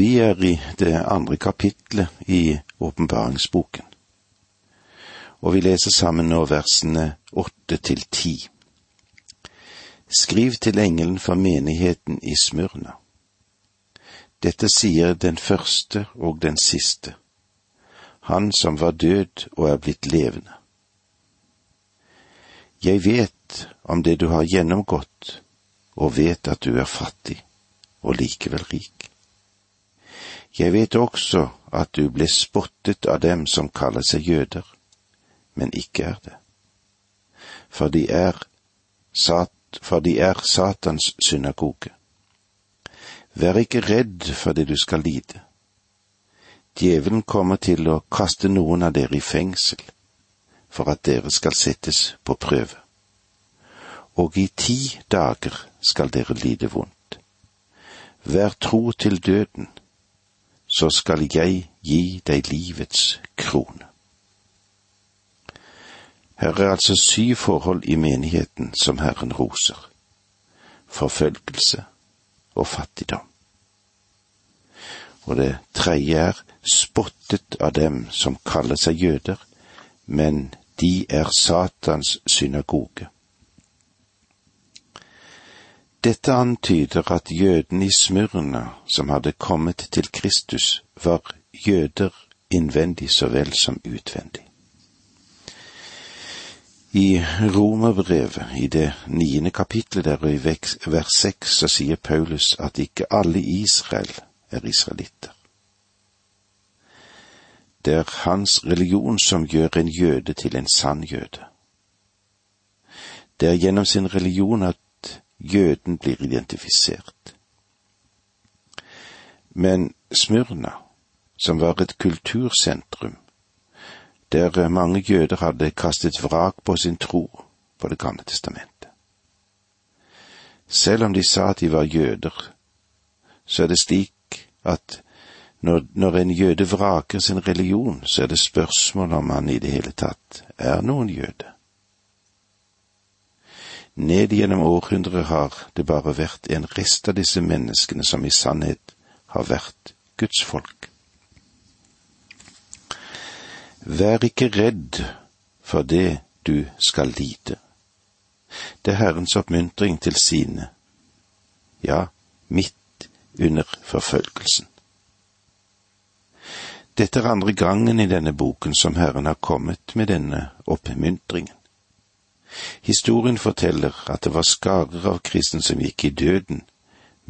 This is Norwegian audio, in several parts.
Vi er i det andre kapitlet i åpenbaringsboken, og vi leser sammen nå versene åtte til ti. Skriv til engelen for menigheten i Smyrna. Dette sier den første og den siste, han som var død og er blitt levende. Jeg vet om det du har gjennomgått, og vet at du er fattig og likevel rik. Jeg vet også at du ble spottet av dem som kaller seg jøder, men ikke er det. For de er, sat, for de er Satans synagoge. Vær ikke redd for det du skal lide. Djevelen kommer til å kaste noen av dere i fengsel, for at dere skal settes på prøve. Og i ti dager skal dere lide vondt. Vær tro til døden, så skal jeg gi deg livets krone. Her er altså syv forhold i menigheten som Herren roser. Forfølgelse og fattigdom. Og det tredje er spottet av dem som kaller seg jøder, men de er Satans synagoge. Dette antyder at jødene i Smyrna som hadde kommet til Kristus, var jøder innvendig så vel som utvendig. I Romerbrevet, i det niende kapitlet der i vers seks, så sier Paulus at ikke alle Israel er israelitter. Det er hans religion som gjør en jøde til en sann jøde. Det er gjennom sin religion at jøden blir identifisert. Men Smyrna, som var et kultursentrum, der mange jøder hadde kastet vrak på sin tro på Det gamle testamentet. Selv om de sa at de var jøder, så er det slik at når, når en jøde vraker sin religion, så er det spørsmål om han i det hele tatt er noen jøde. Ned gjennom århundrer har det bare vært en rest av disse menneskene som i sannhet har vært Guds folk. Vær ikke redd for det du skal lide. Det er Herrens oppmuntring til sine, ja, midt under forfølgelsen. Dette er andre gangen i denne boken som Herren har kommet med denne oppmuntringen. Historien forteller at det var skarer av kristne som gikk i døden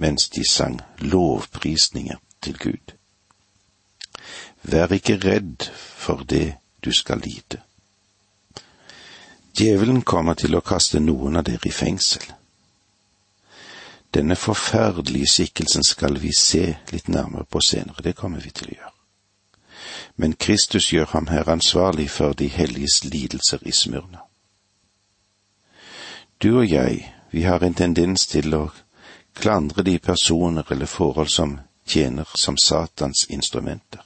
mens de sang lovprisninger til Gud. Vær ikke redd for det du skal lide. Djevelen kommer til å kaste noen av dere i fengsel. Denne forferdelige skikkelsen skal vi se litt nærmere på senere, det kommer vi til å gjøre. Men Kristus gjør ham her ansvarlig for de helliges lidelser i Smyrna. Du og jeg, vi har en tendens til å klandre de personer eller forhold som tjener som Satans instrumenter.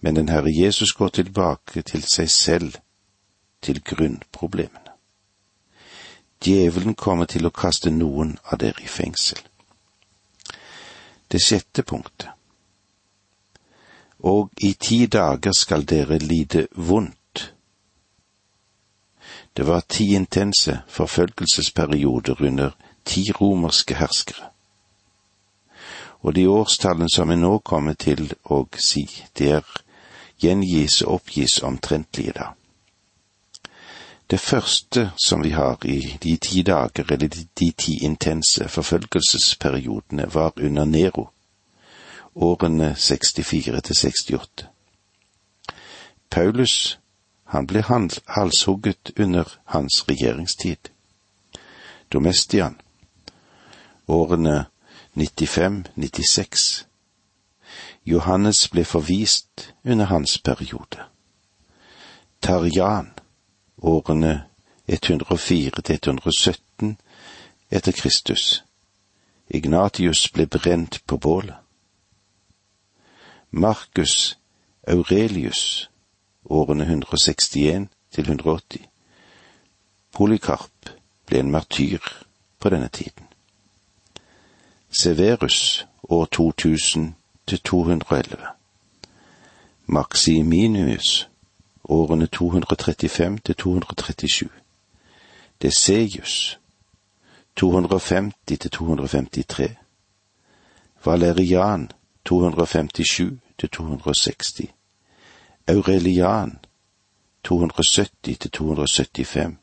Men den Herre Jesus går tilbake til seg selv, til grunnproblemene. Djevelen kommer til å kaste noen av dere i fengsel. Det sjette punktet. Og i ti dager skal dere lide vondt det var ti intense forfølgelsesperioder under ti romerske herskere. Og de årstallene som vi nå kommer til å si, det er gjengis og oppgis omtrentlige da. Det første som vi har i de ti dager, eller de ti intense forfølgelsesperiodene, var under Nero, årene 64 til 68. Paulus han ble halshugget under hans regjeringstid. Domestian, årene 95-96. Johannes ble forvist under hans periode. Tarjan, årene 104-117 etter Kristus. Ignatius ble brent på bålet. Markus Aurelius, årene 161 til 180. Polikarp ble en martyr på denne tiden. Severus år 2000 til 211. Maximinius årene 235 til 237. Deseius 250 til 253. Valerian 257 til 260. Aurelian 270 til 275.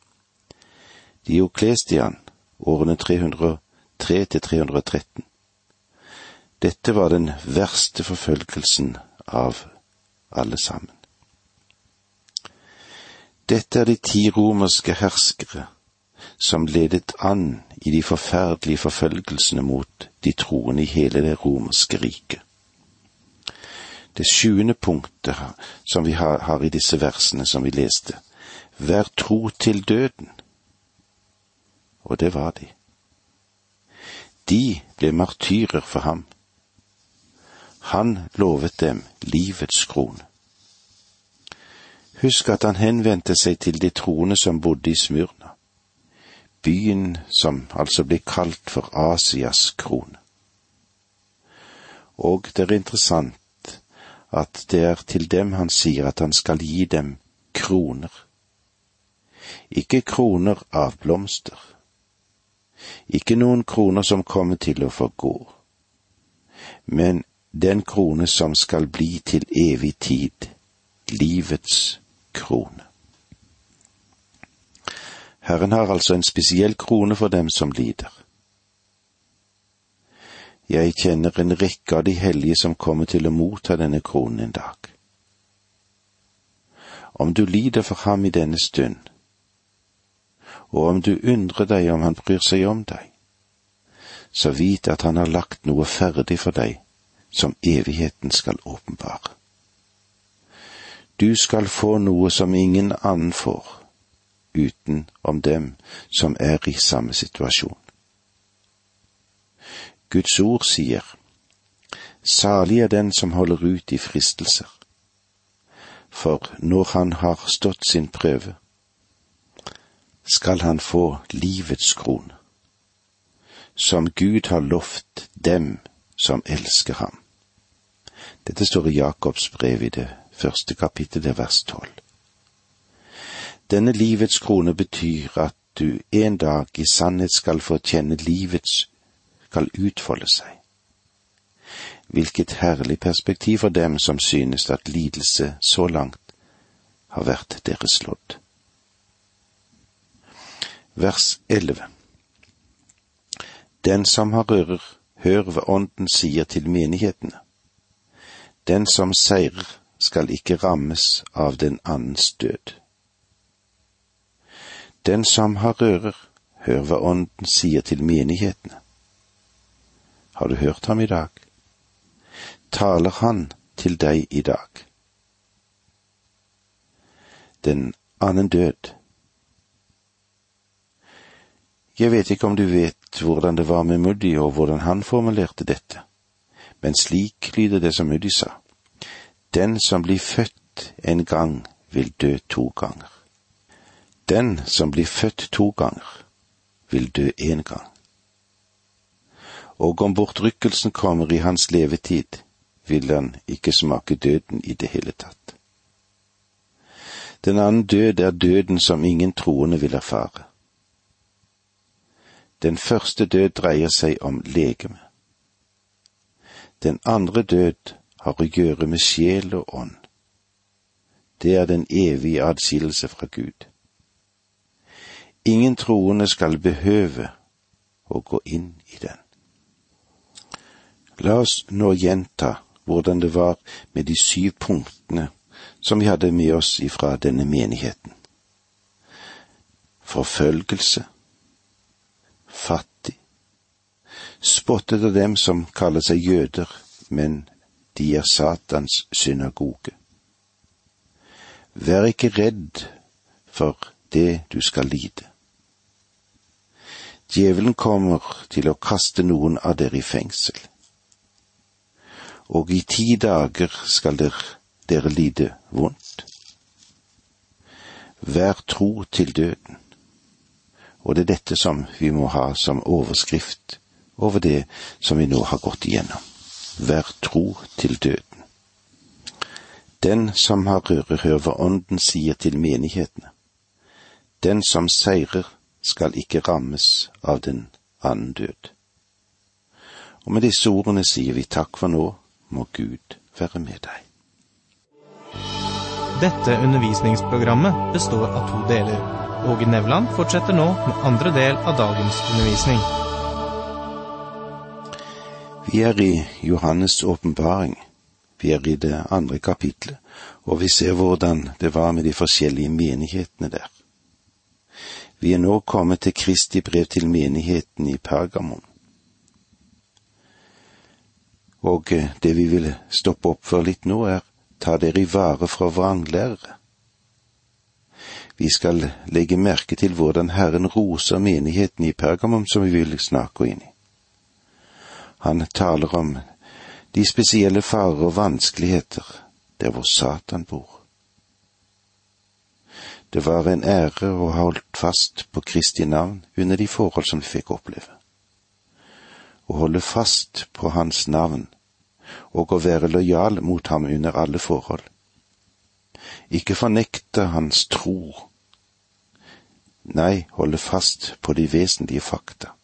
Dioklestian årene 303 til 313. Dette var den verste forfølgelsen av alle sammen. Dette er de ti romerske herskere som ledet an i de forferdelige forfølgelsene mot de troende i hele det romerske riket. Det sjuende punktet som vi har, har i disse versene som vi leste, vær tro til døden. Og det var de. De ble martyrer for ham. Han lovet dem livets krone. Husk at han henvendte seg til de troende som bodde i Smyrna, byen som altså ble kalt for Asias krone. Og det er interessant at det er til dem han sier at han skal gi dem kroner. Ikke kroner av blomster. Ikke noen kroner som kommer til å forgå, men den krone som skal bli til evig tid, livets krone. Herren har altså en spesiell krone for dem som lider. Jeg kjenner en rekke av de hellige som kommer til å motta denne kronen en dag. Om du lider for ham i denne stund, og om du undrer deg om han bryr seg om deg, så vit at han har lagt noe ferdig for deg som evigheten skal åpenbare. Du skal få noe som ingen annen får, utenom dem som er i samme situasjon. Guds ord sier, Salig er den som holder ut i fristelser, for når han har stått sin prøve, skal han få livets krone, som Gud har lovt dem som elsker ham. Dette står i Jakobs brev i det første kapittelet, vers tolv. Denne livets krone betyr at du en dag i sannhet skal få kjenne livets skal utfolde seg. Hvilket herlig perspektiv for dem som synes at lidelse så langt har vært deres lodd. Vers 11 Den som har rører, hør hva Ånden sier til menighetene. Den som seirer, skal ikke rammes av den annens død. Den som har rører, hør hva Ånden sier til menighetene. Har du hørt ham i dag? Taler han til deg i dag? Den annen død. Jeg vet ikke om du vet hvordan det var med Muddy og hvordan han formulerte dette, men slik lyder det som Muddy sa. Den som blir født en gang, vil dø to ganger. Den som blir født to ganger, vil dø én gang. Og om bortrykkelsen kommer i hans levetid, vil han ikke smake døden i det hele tatt. Den annen død er døden som ingen troende vil erfare. Den første død dreier seg om legeme. Den andre død har å gjøre med sjel og ånd. Det er den evige adskillelse fra Gud. Ingen troende skal behøve å gå inn i den. La oss nå gjenta hvordan det var med de syv punktene som vi hadde med oss ifra denne menigheten. Forfølgelse, fattig, spottet av dem som kaller seg jøder, men de er Satans synagoge. Vær ikke redd for det du skal lide. Djevelen kommer til å kaste noen av dere i fengsel. Og i ti dager skal dere, dere lide vondt. Vær tro til døden. Og det er dette som vi må ha som overskrift over det som vi nå har gått igjennom. Vær tro til døden. Den som har røre hva Ånden sier til menighetene. Den som seirer, skal ikke rammes av den annen død. Og med disse ordene sier vi takk for nå, må Gud være med deg. Dette undervisningsprogrammet består av to deler. Åge Nevland fortsetter nå med andre del av dagens undervisning. Vi er i Johannes' åpenbaring. Vi er i det andre kapitlet, og vi ser hvordan det var med de forskjellige menighetene der. Vi er nå kommet til Kristi brev til menigheten i Pergamon. Og eh, det vi vil stoppe opp for litt nå, er ta dere i vare fra vranglærere. Vi skal legge merke til hvordan Herren roser menigheten i Pergamum som vi vil snakke inn i. Han taler om de spesielle farer og vanskeligheter der hvor Satan bor. Det var en ære å ha holdt fast på Kristi navn under de forhold som vi fikk oppleve. Å holde fast på Hans navn og å være lojal mot ham under alle forhold. Ikke fornekte hans tro. Nei, holde fast på de vesentlige fakta.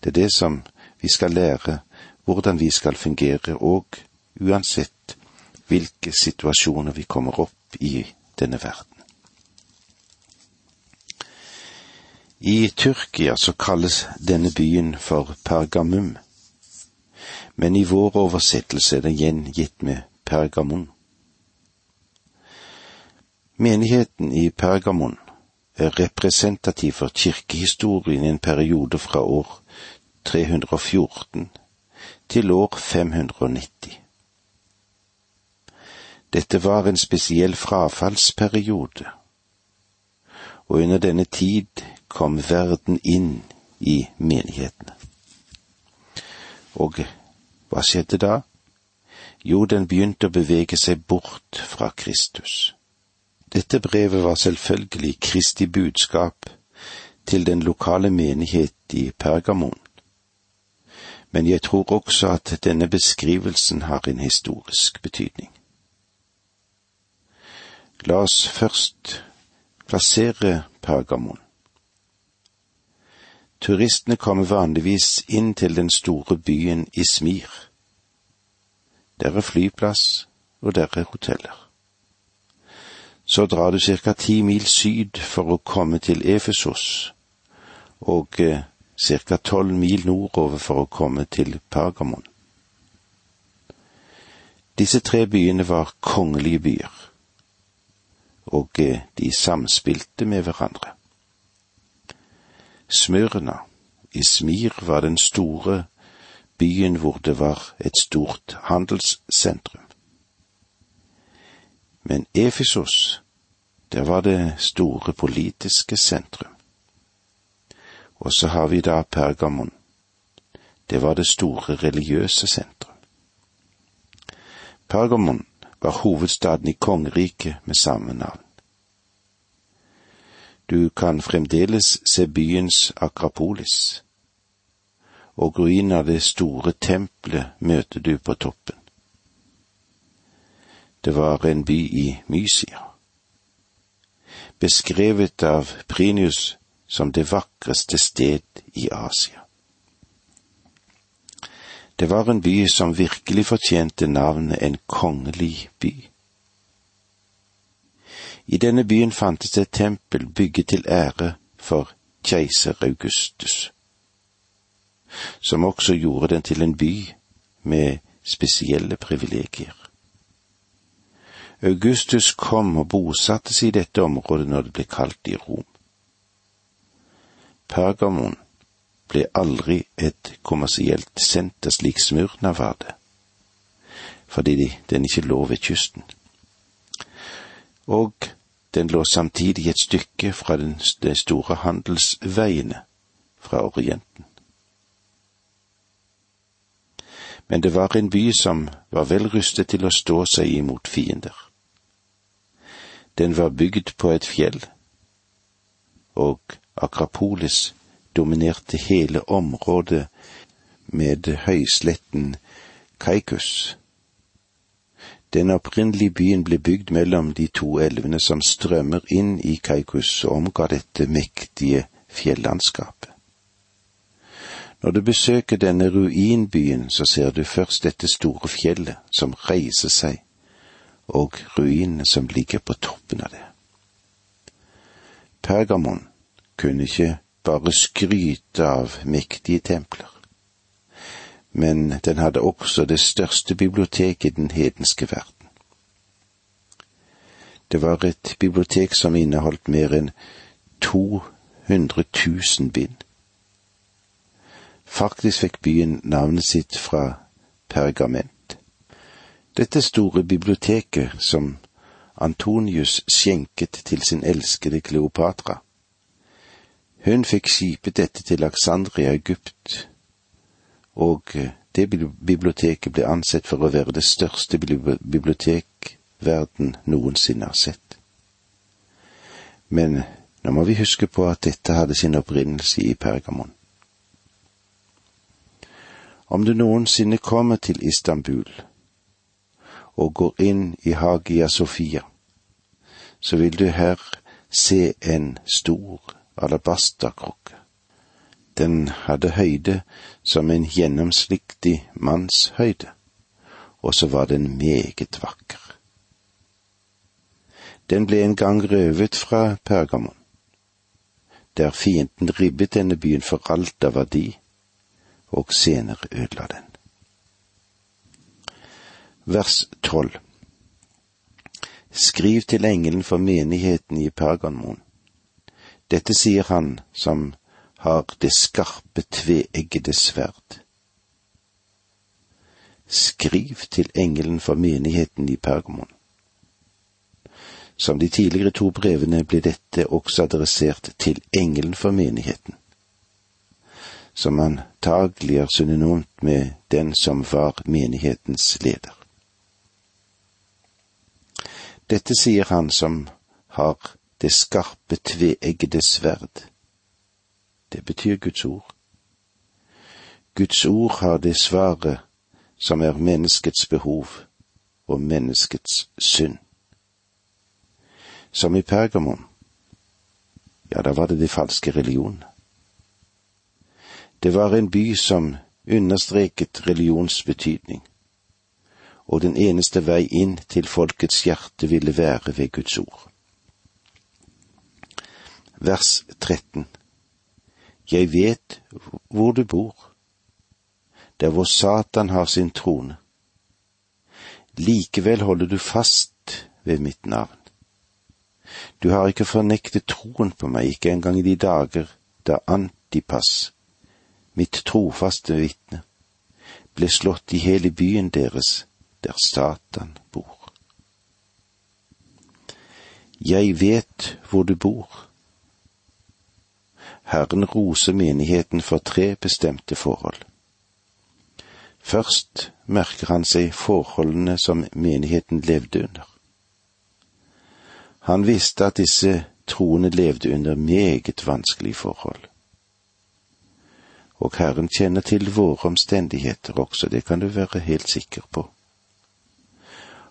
Det er det som vi skal lære, hvordan vi skal fungere, og uansett hvilke situasjoner vi kommer opp i denne verden. I Tyrkia så kalles denne byen for Pergamum men i vår oversettelse er den gjengitt med Pergamon. Menigheten i Pergamon er representativ for kirkehistorien i en periode fra år 314 til år 590. Dette var en spesiell frafallsperiode, og under denne tid kom verden inn i menighetene. Og hva skjedde da? Jo, den begynte å bevege seg bort fra Kristus. Dette brevet var selvfølgelig Kristi budskap til den lokale menighet i Pergamon. Men jeg tror også at denne beskrivelsen har en historisk betydning. La oss først plassere Pergamon. Turistene kommer vanligvis inn til den store byen Ismir. Der er flyplass, og der er hoteller. Så drar du ca. ti mil syd for å komme til Efesos, og eh, ca. tolv mil nordover for å komme til Pergamon. Disse tre byene var kongelige byer, og eh, de samspilte med hverandre. Smyrna, i Smir var den store byen hvor det var et stort handelssentrum. Men Efesos, der var det store politiske sentrum. Og så har vi da Pergamon. Det var det store religiøse sentrum. Pergamon var hovedstaden i kongeriket med samme navn. Du kan fremdeles se byens Akrapolis, og ruinen av det store tempelet møter du på toppen. Det var en by i Mysia, beskrevet av Prinius som det vakreste sted i Asia. Det var en by som virkelig fortjente navnet en kongelig by. I denne byen fantes det et tempel bygget til ære for keiser Augustus, som også gjorde den til en by med spesielle privilegier. Augustus kom og bosatte seg i dette området når det ble kalt i Rom. Pergamon ble aldri et kommersielt senter slik Smyrna var det, fordi den ikke lå ved kysten. Og den lå samtidig et stykke fra de store handelsveiene fra Orienten. Men det var en by som var vel rustet til å stå seg imot fiender. Den var bygd på et fjell, og Akrapolis dominerte hele området med høysletten Kaikus. Den opprinnelige byen ble bygd mellom de to elvene som strømmer inn i Kaikus og omga dette mektige fjellandskapet. Når du besøker denne ruinbyen, så ser du først dette store fjellet som reiser seg, og ruinene som ligger på toppen av det. Pergamon kunne ikke bare skryte av mektige templer, men den hadde også det største biblioteket i den hedenske verden. Det var et bibliotek som inneholdt mer enn 200 000 bind. Faktisk fikk byen navnet sitt fra pergament. Dette store biblioteket som Antonius skjenket til sin elskede Kleopatra. Hun fikk skipet dette til Alexandria, Egypt, og det biblioteket ble ansett for å være det største bibliotek verden noensinne har sett. Men nå må vi huske på at dette hadde sin opprinnelse i Pergamon. Om du noensinne kommer til Istanbul og går inn i Hagia Sofia, så vil du her se en stor alabasterkrukke. Den hadde høyde som en gjennomsliktig manns høyde, og så var den meget vakker. Den ble en gang røvet fra Pergamon, der fienden ribbet denne byen for alt av verdi og senere ødela den. Vers tolv Skriv til engelen for menigheten i Pergamon. Dette sier han som har det skarpe, tveeggede sverd. Skriv til engelen for menigheten i Pergamon. Som de tidligere to brevene ble dette også adressert til engelen for menigheten som antagelig er synonymt med den som var menighetens leder. Dette sier han som har det skarpe, tveeggede sverd. Det betyr Guds ord. Guds ord har det svaret som er menneskets behov og menneskets synd. Som i Pergamon, ja, da var det de falske religionene. Det var en by som understreket religions betydning, og den eneste vei inn til folkets hjerte ville være ved Guds ord. Vers 13 Jeg vet hvor du bor, der hvor Satan har sin trone. Likevel holder du fast ved mitt navn. Du har ikke fornektet troen på meg, ikke engang i de dager da Antipas mitt trofaste vitne, ble slått i hele byen deres, der Satan bor. Jeg vet hvor du bor. Herren roser menigheten for tre bestemte forhold. Først merker han seg forholdene som menigheten levde under. Han visste at disse troende levde under meget vanskelige forhold og Herren kjenner til våre omstendigheter også, det kan du være helt sikker på.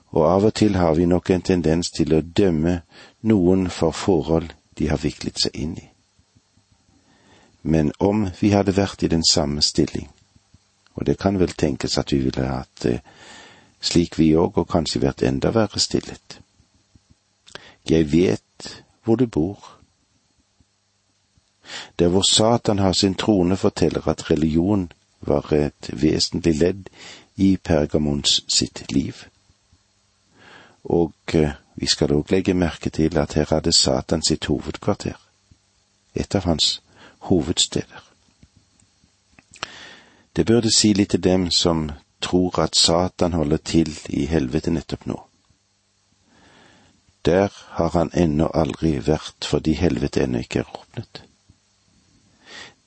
Og av og til har vi nok en tendens til å dømme noen for forhold de har viklet seg inn i. Men om vi hadde vært i den samme stilling, og det kan vel tenkes at vi ville hatt det slik vi òg, og kanskje vært enda verre stillet. Jeg vet hvor du bor, der hvor Satan har sin trone, forteller at religion var et vesentlig ledd i Pergamons sitt liv. Og eh, vi skal òg legge merke til at her hadde Satan sitt hovedkvarter, et av hans hovedsteder. Det burde si litt til dem som tror at Satan holder til i helvete nettopp nå. Der har han ennå aldri vært fordi helvete ennå ikke er åpnet.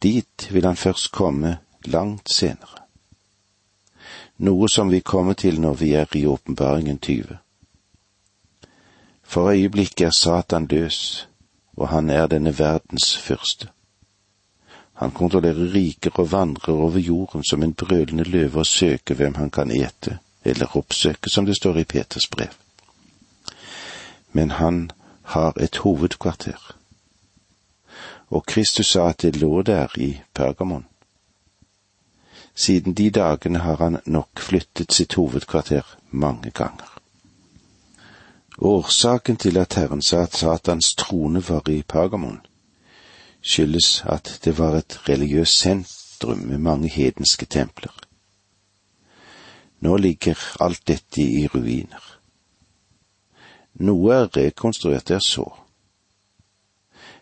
Dit vil han først komme langt senere. Noe som vi kommer til når vi er i åpenbaringen 20. For øyeblikket er Satan løs, og han er denne verdens fyrste. Han kontrollerer riker og vandrer over jorden som en brølende løve og søker hvem han kan ete, eller oppsøke, som det står i Peters brev. Men han har et hovedkvarter. Og Kristus sa at det lå der i Pergamon. Siden de dagene har han nok flyttet sitt hovedkvarter mange ganger. Årsaken til at Herren sa at Satans trone var i Pergamon, skyldes at det var et religiøst sentrum med mange hedenske templer. Nå ligger alt dette i ruiner. Noe er rekonstruert der så,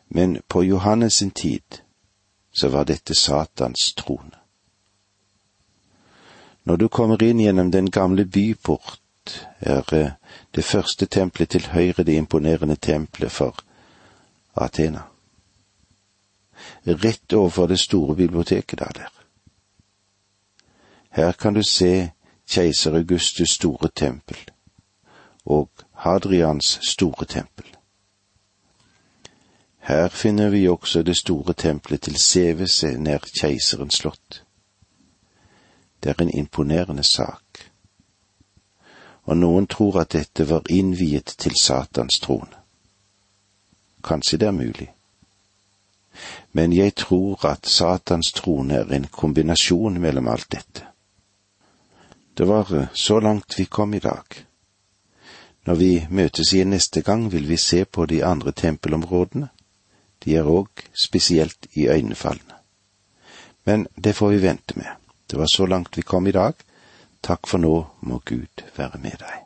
men på Johannes sin tid så var dette Satans trone. Når du kommer inn gjennom den gamle byport, er eh, det første tempelet til høyre det imponerende tempelet for Athena. Rett overfor det store biblioteket der der. Her kan du se keiser Augustus store tempel og Hadrians store tempel. Her finner vi også det store tempelet til Sevese nær keiserens slott. Det er en imponerende sak og noen tror at dette var innviet til Satans trone. Kanskje det er mulig. Men jeg tror at Satans trone er en kombinasjon mellom alt dette. Det var eh, så langt vi kom i dag. Når vi møtes igjen neste gang, vil vi se på de andre tempelområdene. De er òg spesielt iøynefallende. Men det får vi vente med. Det var så langt vi kom i dag. Takk for nå må Gud være med deg.